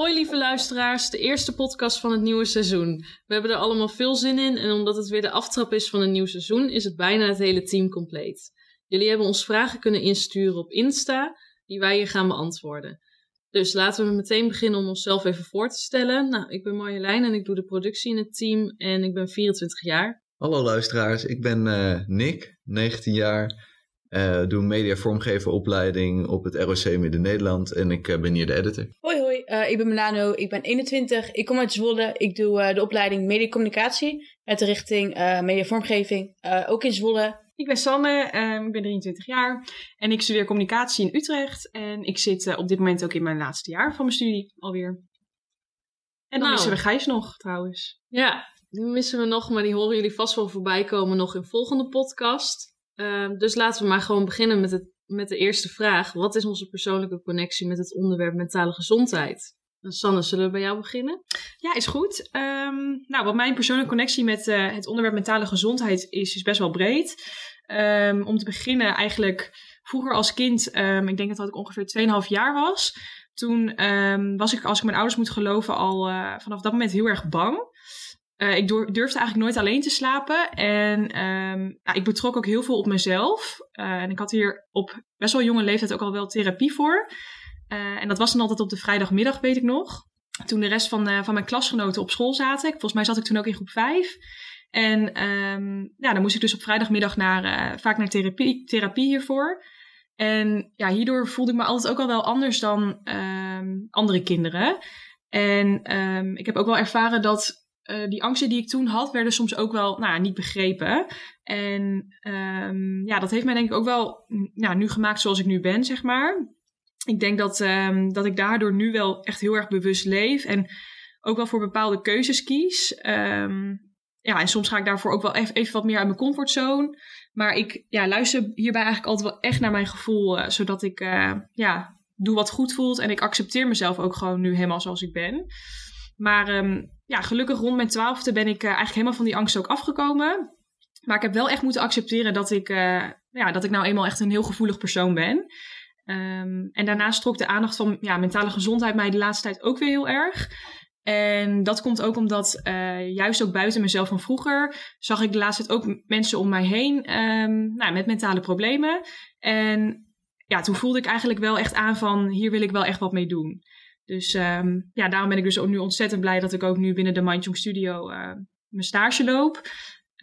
Hoi lieve luisteraars, de eerste podcast van het nieuwe seizoen. We hebben er allemaal veel zin in en omdat het weer de aftrap is van een nieuw seizoen, is het bijna het hele team compleet. Jullie hebben ons vragen kunnen insturen op Insta, die wij hier gaan beantwoorden. Dus laten we meteen beginnen om onszelf even voor te stellen. Nou, ik ben Marjolein en ik doe de productie in het team en ik ben 24 jaar. Hallo luisteraars, ik ben uh, Nick, 19 jaar. Uh, doe een media vormgeven opleiding op het ROC Midden-Nederland en ik uh, ben hier de editor. Hoi hoi, uh, ik ben Milano, ik ben 21, ik kom uit Zwolle. Ik doe de opleiding mediacommunicatie met de richting media vormgeving, ook in Zwolle. Ik ben Sanne, um, ik ben 23 jaar en ik studeer communicatie in Utrecht. En ik zit op dit moment ook in mijn laatste jaar van mijn studie alweer. En dan nou. missen we Gijs nog trouwens. Ja, die missen we nog, maar die horen jullie vast wel voorbij komen nog in volgende podcast. Uh, dus laten we maar gewoon beginnen met, het, met de eerste vraag. Wat is onze persoonlijke connectie met het onderwerp mentale gezondheid? Sanne, zullen we bij jou beginnen? Ja, is goed. Um, nou, wat mijn persoonlijke connectie met uh, het onderwerp mentale gezondheid is, is best wel breed. Um, om te beginnen, eigenlijk vroeger als kind, ik denk dat ik ongeveer 2,5 jaar was. Toen was ik, als ik mijn ouders moet geloven, al uh, vanaf dat moment heel erg bang. Uh, ik durfde eigenlijk nooit alleen te slapen. En um, nou, ik betrok ook heel veel op mezelf. Uh, en ik had hier op best wel jonge leeftijd ook al wel therapie voor. Uh, en dat was dan altijd op de vrijdagmiddag, weet ik nog. Toen de rest van, van mijn klasgenoten op school zaten. Volgens mij zat ik toen ook in groep 5. En um, ja, dan moest ik dus op vrijdagmiddag naar, vaak naar therapie, therapie hiervoor. En ja, hierdoor voelde ik me altijd ook al wel anders dan um, andere kinderen. En ik heb ook wel ervaren dat uh, die angsten die ik toen had, werden soms ook wel nou, niet begrepen. En um, ja, dat heeft mij denk ik ook wel nou, nu gemaakt zoals ik nu ben, zeg maar. Ik denk dat, um, dat ik daardoor nu wel echt heel erg bewust leef. En ook wel voor bepaalde keuzes kies. Um, ja, en soms ga ik daarvoor ook wel even, wat meer uit mijn comfortzone. Maar ik ja, luister hierbij eigenlijk altijd wel echt naar mijn gevoel. Uh, zodat ik uh, ja, doe wat goed voelt. En ik accepteer mezelf ook gewoon nu helemaal zoals ik ben. Maar um, ja, gelukkig rond mijn twaalfde ben ik uh, eigenlijk helemaal van die angst ook afgekomen. Maar ik heb wel echt moeten accepteren dat ik, uh, ja, dat ik nou eenmaal echt een heel gevoelig persoon ben. Um, en daarnaast trok de aandacht van ja, mentale gezondheid mij de laatste tijd ook weer heel erg. En dat komt ook omdat uh, juist ook buiten mezelf van vroeger zag ik de laatste tijd ook mensen om mij heen um, nou, met mentale problemen. En ja, toen voelde ik eigenlijk wel echt aan van hier wil ik wel echt wat mee doen. Dus um, ja, daarom ben ik dus ook nu ontzettend blij dat ik ook nu binnen de Mindjong Studio uh, mijn stage loop.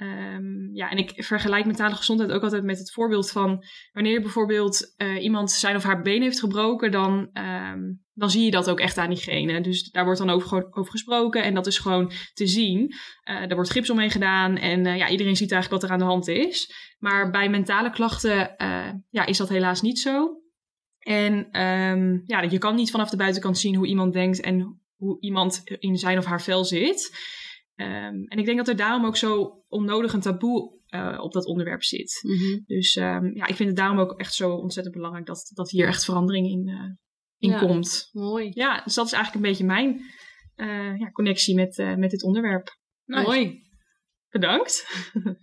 Um, ja, en ik vergelijk mentale gezondheid ook altijd met het voorbeeld van wanneer bijvoorbeeld uh, iemand zijn of haar been heeft gebroken, dan, um, dan zie je dat ook echt aan diegene. Dus daar wordt dan over, over gesproken en dat is gewoon te zien. Uh, er wordt gips omheen gedaan en ja, iedereen ziet eigenlijk wat er aan de hand is. Maar bij mentale klachten ja, is dat helaas niet zo. En um, ja, je kan niet vanaf de buitenkant zien hoe iemand denkt en hoe iemand in zijn of haar vel zit. Um, en ik denk dat er daarom ook zo onnodig een taboe uh, op dat onderwerp zit. Mm -hmm. Dus um, ja, ik vind het daarom ook echt zo ontzettend belangrijk dat, dat hier echt verandering in, uh, in ja, komt. Mooi. Ja, dus dat is eigenlijk een beetje mijn uh, ja, connectie met, met dit onderwerp. Nice. Mooi. Bedankt.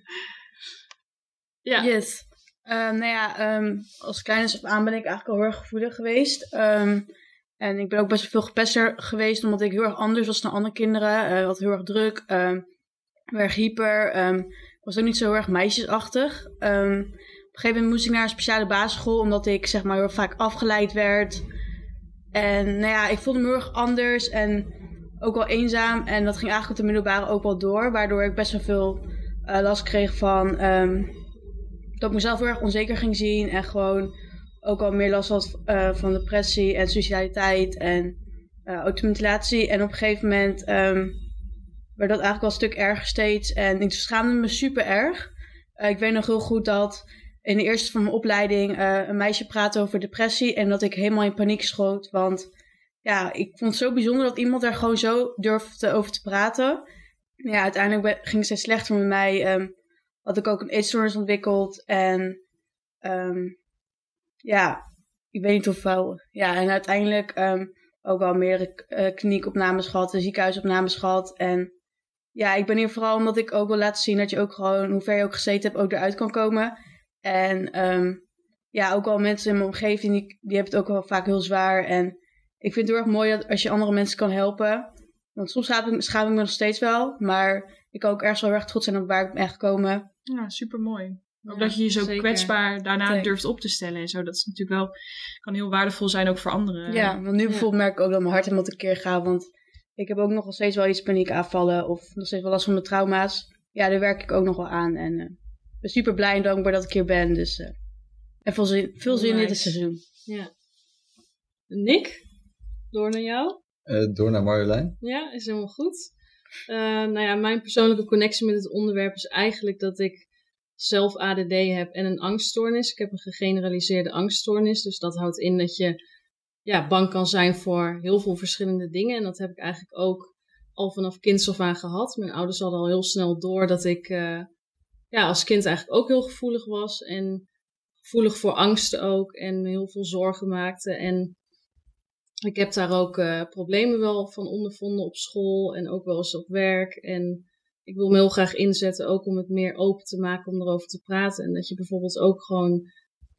ja. Yes. Um, nou ja, um, als kleine af aan ben ik eigenlijk al heel erg gevoelig geweest. Um, en ik ben ook best wel veel gepester geweest, omdat ik heel erg anders was dan andere kinderen. Uh, wat heel erg druk, heel erg hyper. Um, was ook niet zo heel erg meisjesachtig. Op een gegeven moment moest ik naar een speciale basisschool, omdat ik zeg maar heel vaak afgeleid werd. En nou ja, ik voelde me heel erg anders en ook wel eenzaam. En dat ging eigenlijk op de middelbare ook wel door, waardoor ik best wel veel uh, last kreeg van dat ik mezelf heel erg onzeker ging zien en gewoon ook al meer last had uh, van depressie en suicidaliteit en uh, automutilatie. En op een gegeven moment um, werd dat eigenlijk wel een stuk erger steeds. En ik schaamde me super erg. Uh, ik weet nog heel goed dat in de eerste van mijn opleiding een meisje praatte over depressie. En dat ik helemaal in paniek schoot. Want ja, ik vond het zo bijzonder dat iemand daar gewoon zo durfde over te praten. Ja, uiteindelijk ging steeds slechter met mij. Um, had ik ook een eetstoornis ontwikkeld. En um, ja, ik weet niet hoeveel. Ja, en uiteindelijk um, ook wel meerdere uh, kliniekopnames gehad, ziekenhuisopnames gehad. En ja, ik ben hier vooral omdat ik ook wil laten zien dat je ook gewoon, hoe ver je ook gezeten hebt, ook eruit kan komen. En um, ja, ook al mensen in mijn omgeving, die, die hebben het ook wel vaak heel zwaar. En ik vind het heel erg mooi dat als je andere mensen kan helpen. Want soms schaam ik me nog steeds wel. Maar ik ook ergens wel erg trots zijn op waar ik ben gekomen. Ja, super mooi. Ook Ja, dat je je zo zeker. kwetsbaar daarna durft op te stellen en zo. Dat is natuurlijk wel, kan heel waardevol zijn ook voor anderen. Ja, want nu bijvoorbeeld merk ik ook dat mijn hart helemaal tekeer gaat. Want ik heb ook nog wel steeds wel iets paniekaanvallen. Of nog steeds wel last van mijn trauma's. Ja, daar werk ik ook nog wel aan. En eh, ik ben super blij en dankbaar dat ik hier ben. Dus eh en veel zin, veel zin in dit seizoen. Ja. Nick, door naar jou. Eh, door naar Marjolein. Ja, is helemaal goed. Eh, nou ja, mijn persoonlijke connectie met het onderwerp is eigenlijk dat ik zelf ADD heb en een angststoornis. Ik heb een gegeneraliseerde angststoornis. Dus dat houdt in dat je ja, bang kan zijn voor heel veel verschillende dingen. En dat heb ik eigenlijk ook al vanaf kinds af aan gehad. Mijn ouders hadden al heel snel door dat ik eh, ja, als kind eigenlijk ook heel gevoelig was. En gevoelig voor angsten ook. En me heel veel zorgen maakte. En ik heb daar ook eh, problemen wel van ondervonden op school en ook wel eens op werk. En ik wil me heel graag inzetten ook om het meer open te maken om erover te praten. En dat je bijvoorbeeld ook gewoon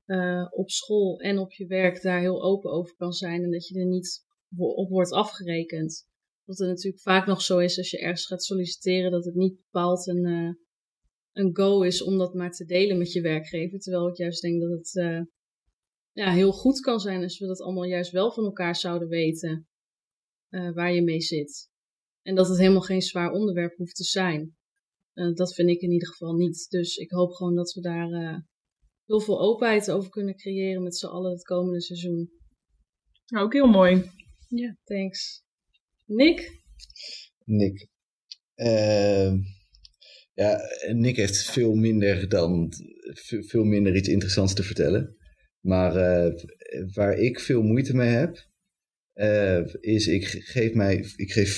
eh, op school en op je werk daar heel open over kan zijn. En dat je er niet op wordt afgerekend. Wat er natuurlijk vaak nog zo is als je ergens gaat solliciteren, dat het niet bepaald een, eh, een go is om dat maar te delen met je werkgever. Terwijl ik juist denk dat het ja, heel goed kan zijn als we dat allemaal juist wel van elkaar zouden weten eh, waar je mee zit. En dat het helemaal geen zwaar onderwerp hoeft te zijn. Eh, dat vind ik in ieder geval niet. Dus ik hoop gewoon dat we daar eh, heel veel openheid over kunnen creëren met z'n allen het komende seizoen. Nou, ook heel mooi. Ja, thanks. Nick? Nick. Ehm, ja, Nick heeft veel minder dan ve- veel minder iets interessants te vertellen. Maar eh, waar ik veel moeite mee heb, eh, is ik ge- geef mij, ik geef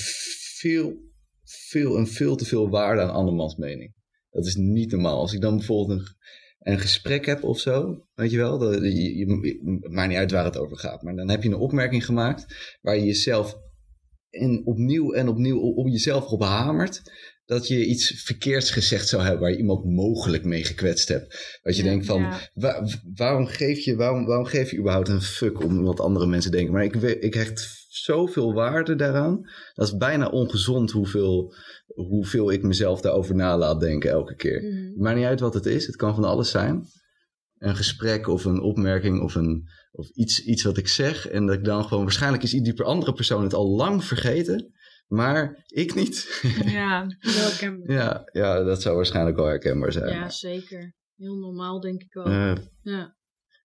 veel, veel en veel te veel waarde aan andermans mening. Dat is niet normaal. Als ik dan bijvoorbeeld een, een gesprek heb of zo, weet je wel, dat, je, maakt niet uit waar het over gaat, maar dan heb je een opmerking gemaakt waar je jezelf en opnieuw en opnieuw op, op jezelf op hamert. Dat je iets verkeerds gezegd zou hebben waar je iemand mogelijk mee gekwetst hebt. Dat je Ja, denkt van, ja. waarom, geef je, waarom, waarom geef je überhaupt een fuck om wat andere mensen denken? Maar ik, ik hecht zoveel waarde daaraan. Dat is bijna ongezond hoeveel, hoeveel ik mezelf daarover na laat denken elke keer. Het maakt niet uit wat het is. Het kan van alles zijn. Een gesprek of een opmerking of, een, of iets, iets wat ik zeg. En dat ik dan gewoon... Waarschijnlijk is die andere persoon het al lang vergeten. Maar ik niet. Ja, ja, ja, dat zou waarschijnlijk wel herkenbaar zijn. Ja, zeker. Heel normaal, denk ik ook. Eh, ja.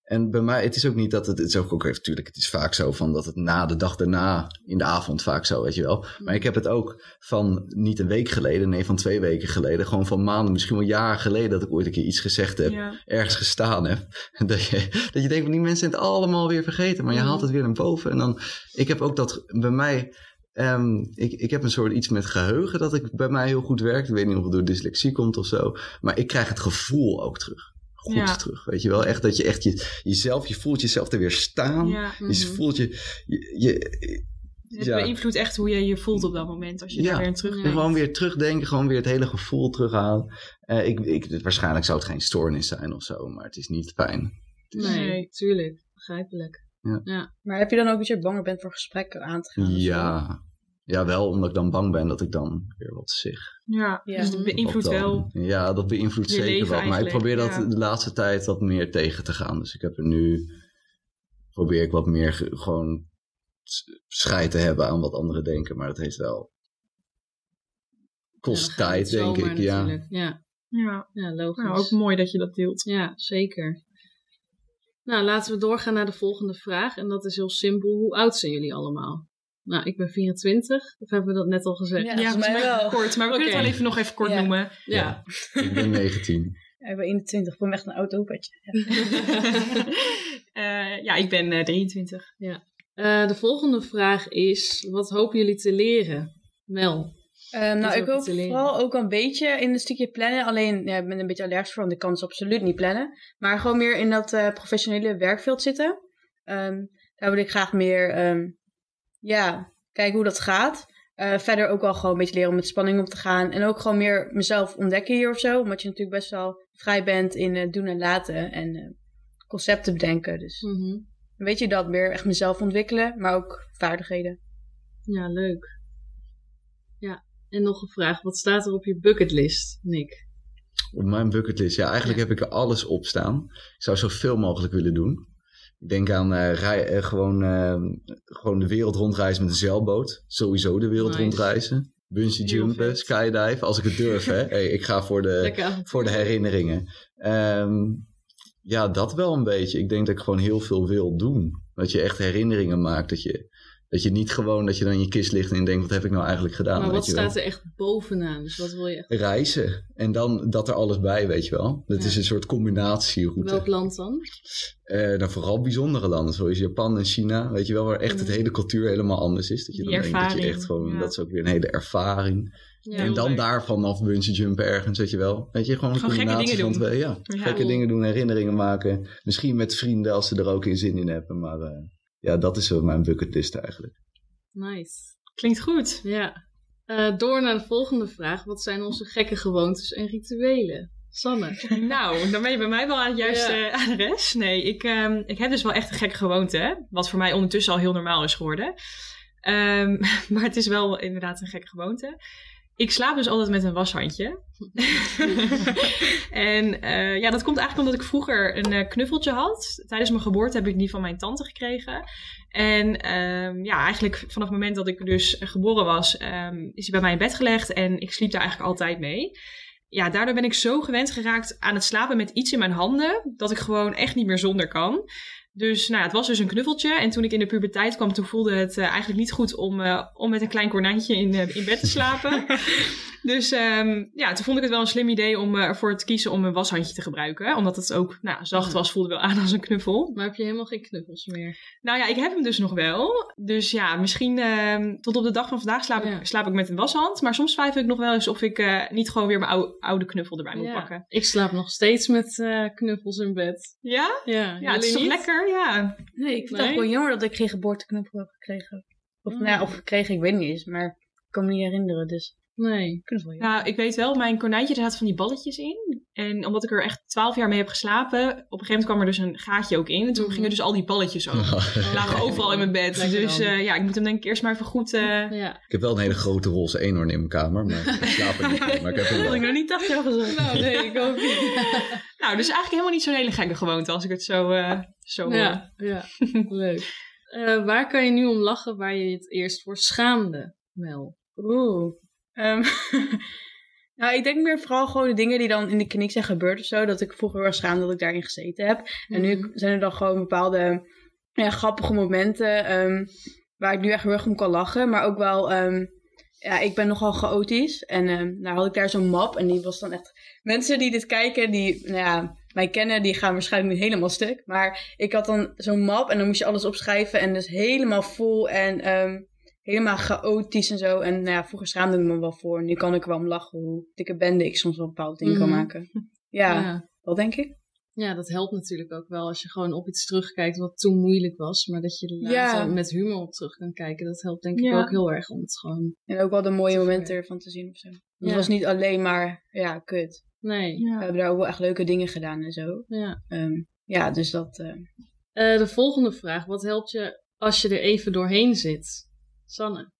en bij mij, het is ook niet dat het, het is ook, ook even, het is vaak zo van dat het na de dag daarna, in de avond vaak zo, weet je wel. Maar ik heb het ook van niet een week geleden, nee, van twee weken geleden, gewoon van maanden, misschien wel jaren geleden, dat ik ooit een keer iets gezegd heb, ja. ergens gestaan heb. Dat je, dat je denkt, van die mensen zijn het allemaal weer vergeten, maar je Mhm. haalt het weer naar boven. En dan, ik heb ook dat bij mij, ehm, ik, ik heb een soort iets met geheugen dat ik bij mij heel goed werkt. Ik weet niet of het door dyslexie komt of zo, maar ik krijg het gevoel ook terug. Goed Ja. terug, weet je wel. Echt dat je echt je, jezelf, je voelt jezelf er weer staan. ja. Je Mhm. voelt je, je, je- Het Ja. beïnvloedt echt hoe je je voelt op dat moment als je Ja. daar weer aan terug Ja. gewoon weer terugdenken, gewoon weer het hele gevoel terughalen. Eh, ik, ik, waarschijnlijk zou het geen stoornis zijn of zo, maar het is niet fijn. Nee, Nee. tuurlijk. Begrijpelijk. Maar heb je dan ook dat je banger bent voor gesprekken aan te gaan? Ja. Ja, wel omdat ik dan bang ben dat ik dan weer wat zeg. Ja, Ja. dus het beïnvloedt wel. Ja, dat beïnvloedt zeker wat. Maar ik probeer dat ja. de laatste tijd wat meer tegen te gaan. Dus ik heb er nu, probeer ik wat meer ge- gewoon scheid te hebben aan wat anderen denken. Maar dat heeft wel, kost Ja, dat tijd denk ik. Ja. natuurlijk. Ja. Ja, ja, logisch. nou, ook mooi dat je dat deelt. Ja, zeker. Nou, laten we doorgaan naar de volgende vraag. En dat is heel simpel. Hoe oud zijn jullie allemaal? Nou, ik ben 24. Of hebben we dat net al gezegd? Ja, Ja, volgens mij wel. kort. Maar we kunnen het wel even nog even kort Ja. noemen. Ja. Ik ben 19. Ja, ik ben 21, ik ben echt een oud. Eh, ja, ik ben eh, 23. Eh, de volgende vraag is: wat hopen jullie te leren? Mel. Ehm, nou, ik hoop vooral ook een beetje in een stukje plannen. Alleen, ja, ik ben een beetje allergisch voor, want ik kan dus absoluut niet plannen. Maar gewoon meer in dat eh, professionele werkveld zitten. Ehm, daar wil ik graag meer, ehm, ja, kijken hoe dat gaat. Eh, verder ook wel gewoon een beetje leren om met spanning om te gaan. En ook gewoon meer mezelf ontdekken hier of zo. Omdat je natuurlijk best wel vrij bent in eh, doen en laten. En eh, concepten bedenken. Dus Mhm. weet je dat, meer echt mezelf ontwikkelen, maar ook vaardigheden. Ja, leuk. Ja, en nog een vraag. Wat staat er op je bucketlist, Nick? Op mijn bucketlist, ja, eigenlijk Ja. heb ik er alles op staan. Ik zou zoveel mogelijk willen doen. Ik denk aan eh, rij, gewoon, eh, gewoon de wereld rondreizen met een zeilboot. Sowieso de wereld Nice. rondreizen. Bungee jumpen, skydive, als ik het durf. hè. Hey, ik ga voor de, Lekker voor de herinneringen. Ehm, ja, dat wel een beetje. Ik denk dat ik gewoon heel veel wil doen. Dat je echt herinneringen maakt. Dat je, dat je niet gewoon dat je dan in je kist ligt en denkt, wat heb ik nou eigenlijk gedaan? Maar weet wat wel? staat er echt bovenaan? Dus wat wil je echt? Reizen. En dan dat er alles bij, weet je wel. Dat Ja. is een soort combinatieroute. Welk land dan? Eh, dan vooral bijzondere landen, zoals Japan en China, weet je wel, waar echt het hele cultuur helemaal anders is. Dat je Die dan denkt dat je echt gewoon, ja. dat is ook weer een hele ervaring. Ja, en dan leuk. daarvan af bungee jumpen ergens, weet je wel. Weet je, gewoon een Gewoon combinatie van dingen doen. twee, ja. Ja. Gekke Cool. dingen doen, herinneringen maken. Misschien met vrienden als ze er ook in zin in hebben, maar eh, ja, dat is wel mijn bucketlist eigenlijk. Nice. Klinkt goed. Ja. Eh, door naar de volgende vraag. Wat zijn onze gekke gewoontes en rituelen? Sanne. Nou, dan ben je bij mij wel aan het juiste Ja. adres. Nee, ik, ehm, ik heb dus wel echt een gekke gewoonte. Wat voor mij ondertussen al heel normaal is geworden. Ehm, maar het is wel inderdaad een gekke gewoonte. Ik slaap dus altijd met een washandje. en eh, ja, dat komt eigenlijk omdat ik vroeger een eh, knuffeltje had. Tijdens mijn geboorte heb ik die van mijn tante gekregen. En ehm, ja, eigenlijk vanaf het moment dat ik dus geboren was, ehm, is hij bij mij in bed gelegd. En ik sliep daar eigenlijk altijd mee ja, daardoor ben ik zo gewend geraakt aan het slapen met iets in mijn handen, dat ik gewoon echt niet meer zonder kan. Dus nou ja, het was dus een knuffeltje. En toen ik in de puberteit kwam, toen voelde het eh, eigenlijk niet goed om, eh, om met een klein konijntje in, eh, in bed te slapen. dus ehm, ja, toen vond ik het wel een slim idee om ervoor te kiezen om een washandje te gebruiken. Omdat het ook nou, zacht was, voelde wel aan als een knuffel. Maar heb je helemaal geen knuffels meer? Nou ja, ik heb hem dus nog wel. Dus ja, misschien ehm, tot op de dag van vandaag slaap, Ja. ik, slaap ik met een washand. Maar soms twijfel ik nog wel eens of ik niet gewoon weer mijn oude, oude knuffel erbij moet Ja. pakken. Ik slaap nog steeds met knuffels in bed. Ja? Ja, Ja, het is toch jullie Ja. Nee, ik vind Nee? het gewoon jammer dat ik geen geboorteknuffel heb gekregen. Of, Mm. nou of gekregen, ik weet niet eens, maar ik kan me niet herinneren, dus Nee. ik het wel jammer. Nou, ik weet wel, mijn konijntje, er zaten van die balletjes in. En omdat ik er echt twaalf jaar mee heb geslapen, op een gegeven moment kwam er dus een gaatje ook in. En toen Mhm. gingen dus al die balletjes ook. Oh, lagen overal in mijn bed. Lekker dus eh, ja, ik moet hem denk ik eerst maar even goed... eh, Ja. Ik heb wel een hele grote roze eenhoorn in mijn kamer, maar ik slaap er niet. Maar ik heb hem Dat had ik nog niet acht jaar gezegd. Nou, nee, ik ook niet. Nou, dus eigenlijk helemaal niet zo'n hele gekke gewoonte als ik het zo, eh zo hoor. Ja, ja. leuk. Eh, waar kan je nu om lachen waar je het eerst voor schaamde, Mel? Oeh. Ehm, nou, ik denk meer vooral gewoon de dingen die dan in de kliniek zijn gebeurd of zo. Dat ik vroeger wel schaamde dat ik daarin gezeten heb. En Mhm. nu zijn er dan gewoon bepaalde ja, grappige momenten ehm, waar ik nu echt heel erg om kan lachen. Maar ook wel, ehm, ja, ik ben nogal chaotisch. En ehm nou had ik daar zo'n map en die was dan echt... Mensen die dit kijken, die nou ja, mij kennen, die gaan waarschijnlijk nu helemaal stuk. Maar ik had dan zo'n map en dan moest je alles opschrijven en dus helemaal vol en... helemaal chaotisch en zo. En nou ja, vroeger schaamde ik me wel voor. Nu kan ik er wel om lachen hoe dikke bende ik soms wel bepaalde dingen kan Mhm. maken. Ja, ja. wat denk ik? Ja, dat helpt natuurlijk ook wel als je gewoon op iets terugkijkt wat toen moeilijk was. Maar dat je er later Ja. met humor op terug kan kijken. Dat helpt denk ik Ja. ook heel erg om het gewoon... En ook wel de mooie Te momenten ver. ervan te zien of zo. Het was niet alleen maar, ja, kut. Nee, We hebben daar ook wel echt leuke dingen gedaan en zo. ja. Ehm, ja, dus dat... eh, Eh, de volgende vraag. Wat helpt je als je er even doorheen zit? Sanne.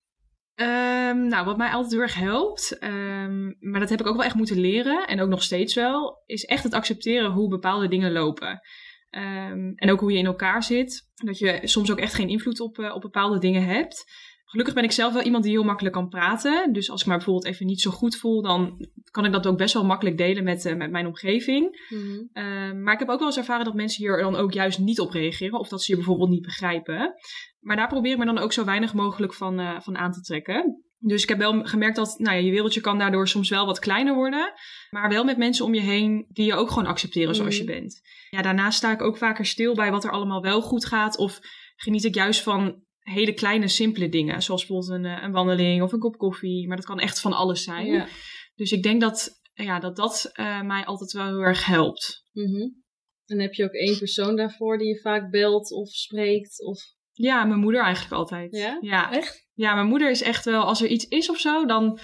Ehm, nou, wat mij altijd heel erg helpt, ehm, maar dat heb ik ook wel echt moeten leren en ook nog steeds wel, is echt het accepteren hoe bepaalde dingen lopen. Ehm, en ook hoe je in elkaar zit. Dat je soms ook echt geen invloed op, eh, op bepaalde dingen hebt. Gelukkig ben ik zelf wel iemand die heel makkelijk kan praten. Dus als ik me bijvoorbeeld even niet zo goed voel, dan kan ik dat ook best wel makkelijk delen met, eh, met mijn omgeving. Ehm, maar ik heb ook wel eens ervaren dat mensen hier dan ook juist niet op reageren. Of dat ze je bijvoorbeeld niet begrijpen. Maar daar probeer ik me dan ook zo weinig mogelijk van, eh, van aan te trekken. Dus ik heb wel gemerkt dat nou ja, je wereldje kan daardoor soms wel wat kleiner worden. Maar wel met mensen om je heen die je ook gewoon accepteren zoals Mhm. je bent. Ja, daarnaast sta ik ook vaker stil bij wat er allemaal wel goed gaat. Of geniet ik juist van hele kleine, simpele dingen. Zoals bijvoorbeeld een, eh, een wandeling of een kop koffie. Maar dat kan echt van alles zijn. Ja. Dus ik denk dat ja, dat, dat eh, mij altijd wel heel erg helpt. Mhm. En heb je ook één persoon daarvoor die je vaak belt of spreekt? Of... Ja, mijn moeder eigenlijk altijd. Ja? Ja, Echt? Ja, mijn moeder is echt wel, als er iets is of zo, dan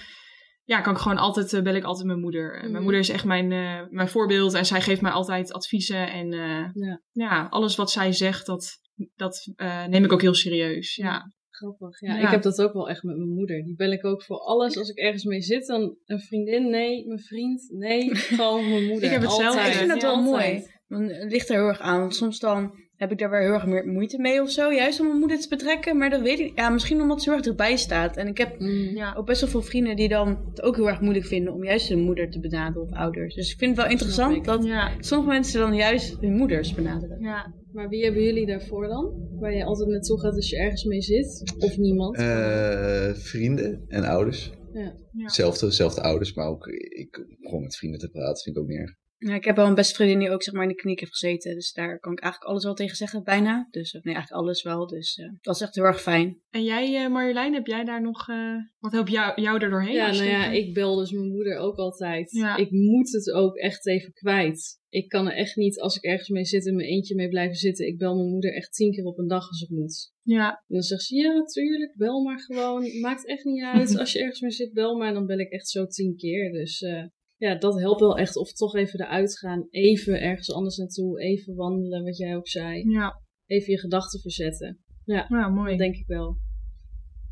ja, kan ik gewoon altijd, eh, bel ik altijd mijn moeder. En Mhm. Mijn moeder is echt mijn, mijn voorbeeld en zij geeft mij altijd adviezen. En Ja. ja, alles wat zij zegt, dat, dat eh, neem ik ook heel serieus. Ja. Grappig. Ja, Ja. ik heb dat ook wel echt met mijn moeder. Die bel ik ook voor alles. Als ik ergens mee zit, dan een vriendin, nee. Mijn vriend, nee. Gewoon mijn moeder. Ik heb hetzelfde. Altijd. Ik vind dat wel mooi. Want Het ligt er heel erg aan. Want soms dan heb ik daar weer heel erg meer moeite mee of zo. Juist om mijn moeder te betrekken. Maar dat weet ik. Ja, misschien omdat ze heel erg erbij staat. En ik heb Mm. Ja. ook best wel veel vrienden die dan het ook heel erg moeilijk vinden om juist hun moeder te benaderen of ouders. Dus ik vind het wel interessant dat Ja. sommige mensen dan juist hun moeders benaderen. Ja. Maar wie hebben jullie daarvoor dan? Waar je altijd naartoe gaat als je ergens mee zit? Of niemand? Eh, vrienden en ouders. Ja. Ja. Zelfde, zelfde ouders, maar ook ik, gewoon met vrienden te praten vind ik ook niet erg. Ja, ik heb wel een beste vriendin die ook zeg maar in de kliniek heeft gezeten. Dus daar kan ik eigenlijk alles wel tegen zeggen, bijna. Dus of nee, eigenlijk alles wel. Dus eh, dat is echt heel erg fijn. En jij, eh, Marjolein, heb jij daar nog... eh, wat helpt jou, jou er doorheen? Ja, nou ja, ik bel dus mijn moeder ook altijd. Ja. Ik moet het ook echt even kwijt. Ik kan er echt niet, als ik ergens mee zit, in mijn eentje mee blijven zitten. Ik bel mijn moeder echt tien keer op een dag als het moet. Ja, En dan zegt ze, ja, natuurlijk, bel maar gewoon. Maakt echt niet uit. Als je ergens mee zit, bel maar. En dan bel ik echt zo tien keer. Dus eh, ja, dat helpt wel echt. Of toch even eruit gaan. Even ergens anders naartoe. Even wandelen, wat jij ook zei. ja. Even je gedachten verzetten. Nou, mooi. Dat denk ik wel.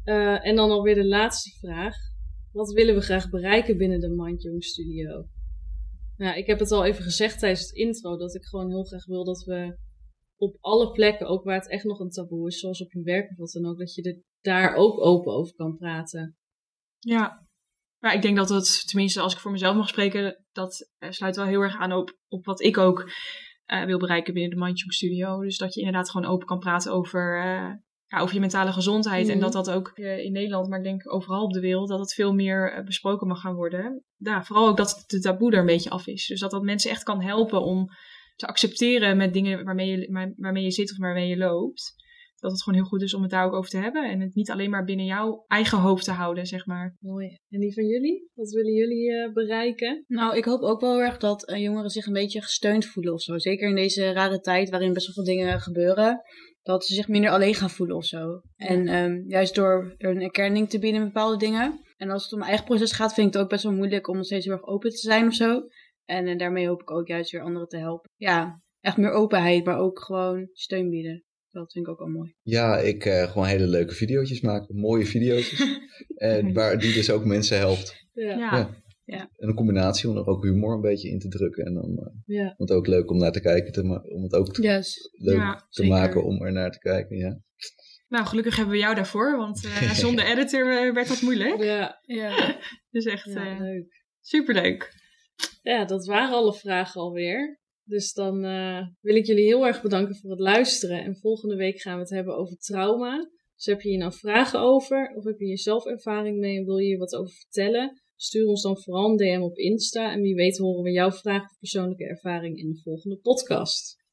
Eh, en dan alweer de laatste vraag. Wat willen we graag bereiken binnen de Mind Young Studio? Nou, ik heb het al even gezegd tijdens het intro, dat ik gewoon heel graag wil dat we op alle plekken, ook waar het echt nog een taboe is, zoals op je werk of wat dan ook, dat je er daar ook open over kan praten. Ja. Maar ik denk dat het, tenminste als ik voor mezelf mag spreken, dat eh, sluit wel heel erg aan op, op wat ik ook eh, wil bereiken binnen de Mindjong Studio. Dus dat je inderdaad gewoon open kan praten over, eh, ja, over je mentale gezondheid. En Mhm. dat dat ook in Nederland, maar ik denk overal op de wereld, dat het veel meer besproken mag gaan worden. Ja, vooral ook dat de taboe er een beetje af is. Dus dat dat mensen echt kan helpen om te accepteren met dingen waarmee je, waar- waarmee je zit of waarmee je loopt. Dat het gewoon heel goed is om het daar ook over te hebben. En het niet alleen maar binnen jouw eigen hoofd te houden, zeg maar. Mooi. En die van jullie? Wat willen jullie eh, bereiken? Nou, ik hoop ook wel heel erg dat eh, jongeren zich een beetje gesteund voelen of zo. Zeker in deze rare tijd waarin best wel veel dingen gebeuren. Dat ze zich minder alleen gaan voelen of zo. En ehm, juist door een erkenning te bieden in bepaalde dingen. En als het om mijn eigen proces gaat, vind ik het ook best wel moeilijk om nog steeds heel erg open te zijn of zo. En eh, daarmee hoop ik ook juist weer anderen te helpen. Ja, echt meer openheid, maar ook gewoon steun bieden. Dat vind ik ook wel mooi. Ja, ik eh, gewoon hele leuke video's maken. Mooie video's. en waar die dus ook mensen helpt. Ja. Ja, Ja. En een combinatie om er ook humor een beetje in te drukken. En dan eh, Ja. om het ook leuk om naar te kijken. Te om het ook te- Yes. leuk Ja, te zeker. maken om er naar te kijken. Ja. nou gelukkig hebben we jou daarvoor, want eh, zonder editor werd dat moeilijk. Ja. Ja. Dus echt Ja, eh, leuk. superleuk. Ja, dat waren alle vragen alweer. Dus dan eh, wil ik jullie heel erg bedanken voor het luisteren. En volgende week gaan we het hebben over trauma. Dus heb je hier nou vragen over? Of heb je hier zelf ervaring mee en wil je hier wat over vertellen? Stuur ons dan vooral een DM op Insta. En wie weet horen we jouw vraag of persoonlijke ervaring in de volgende podcast.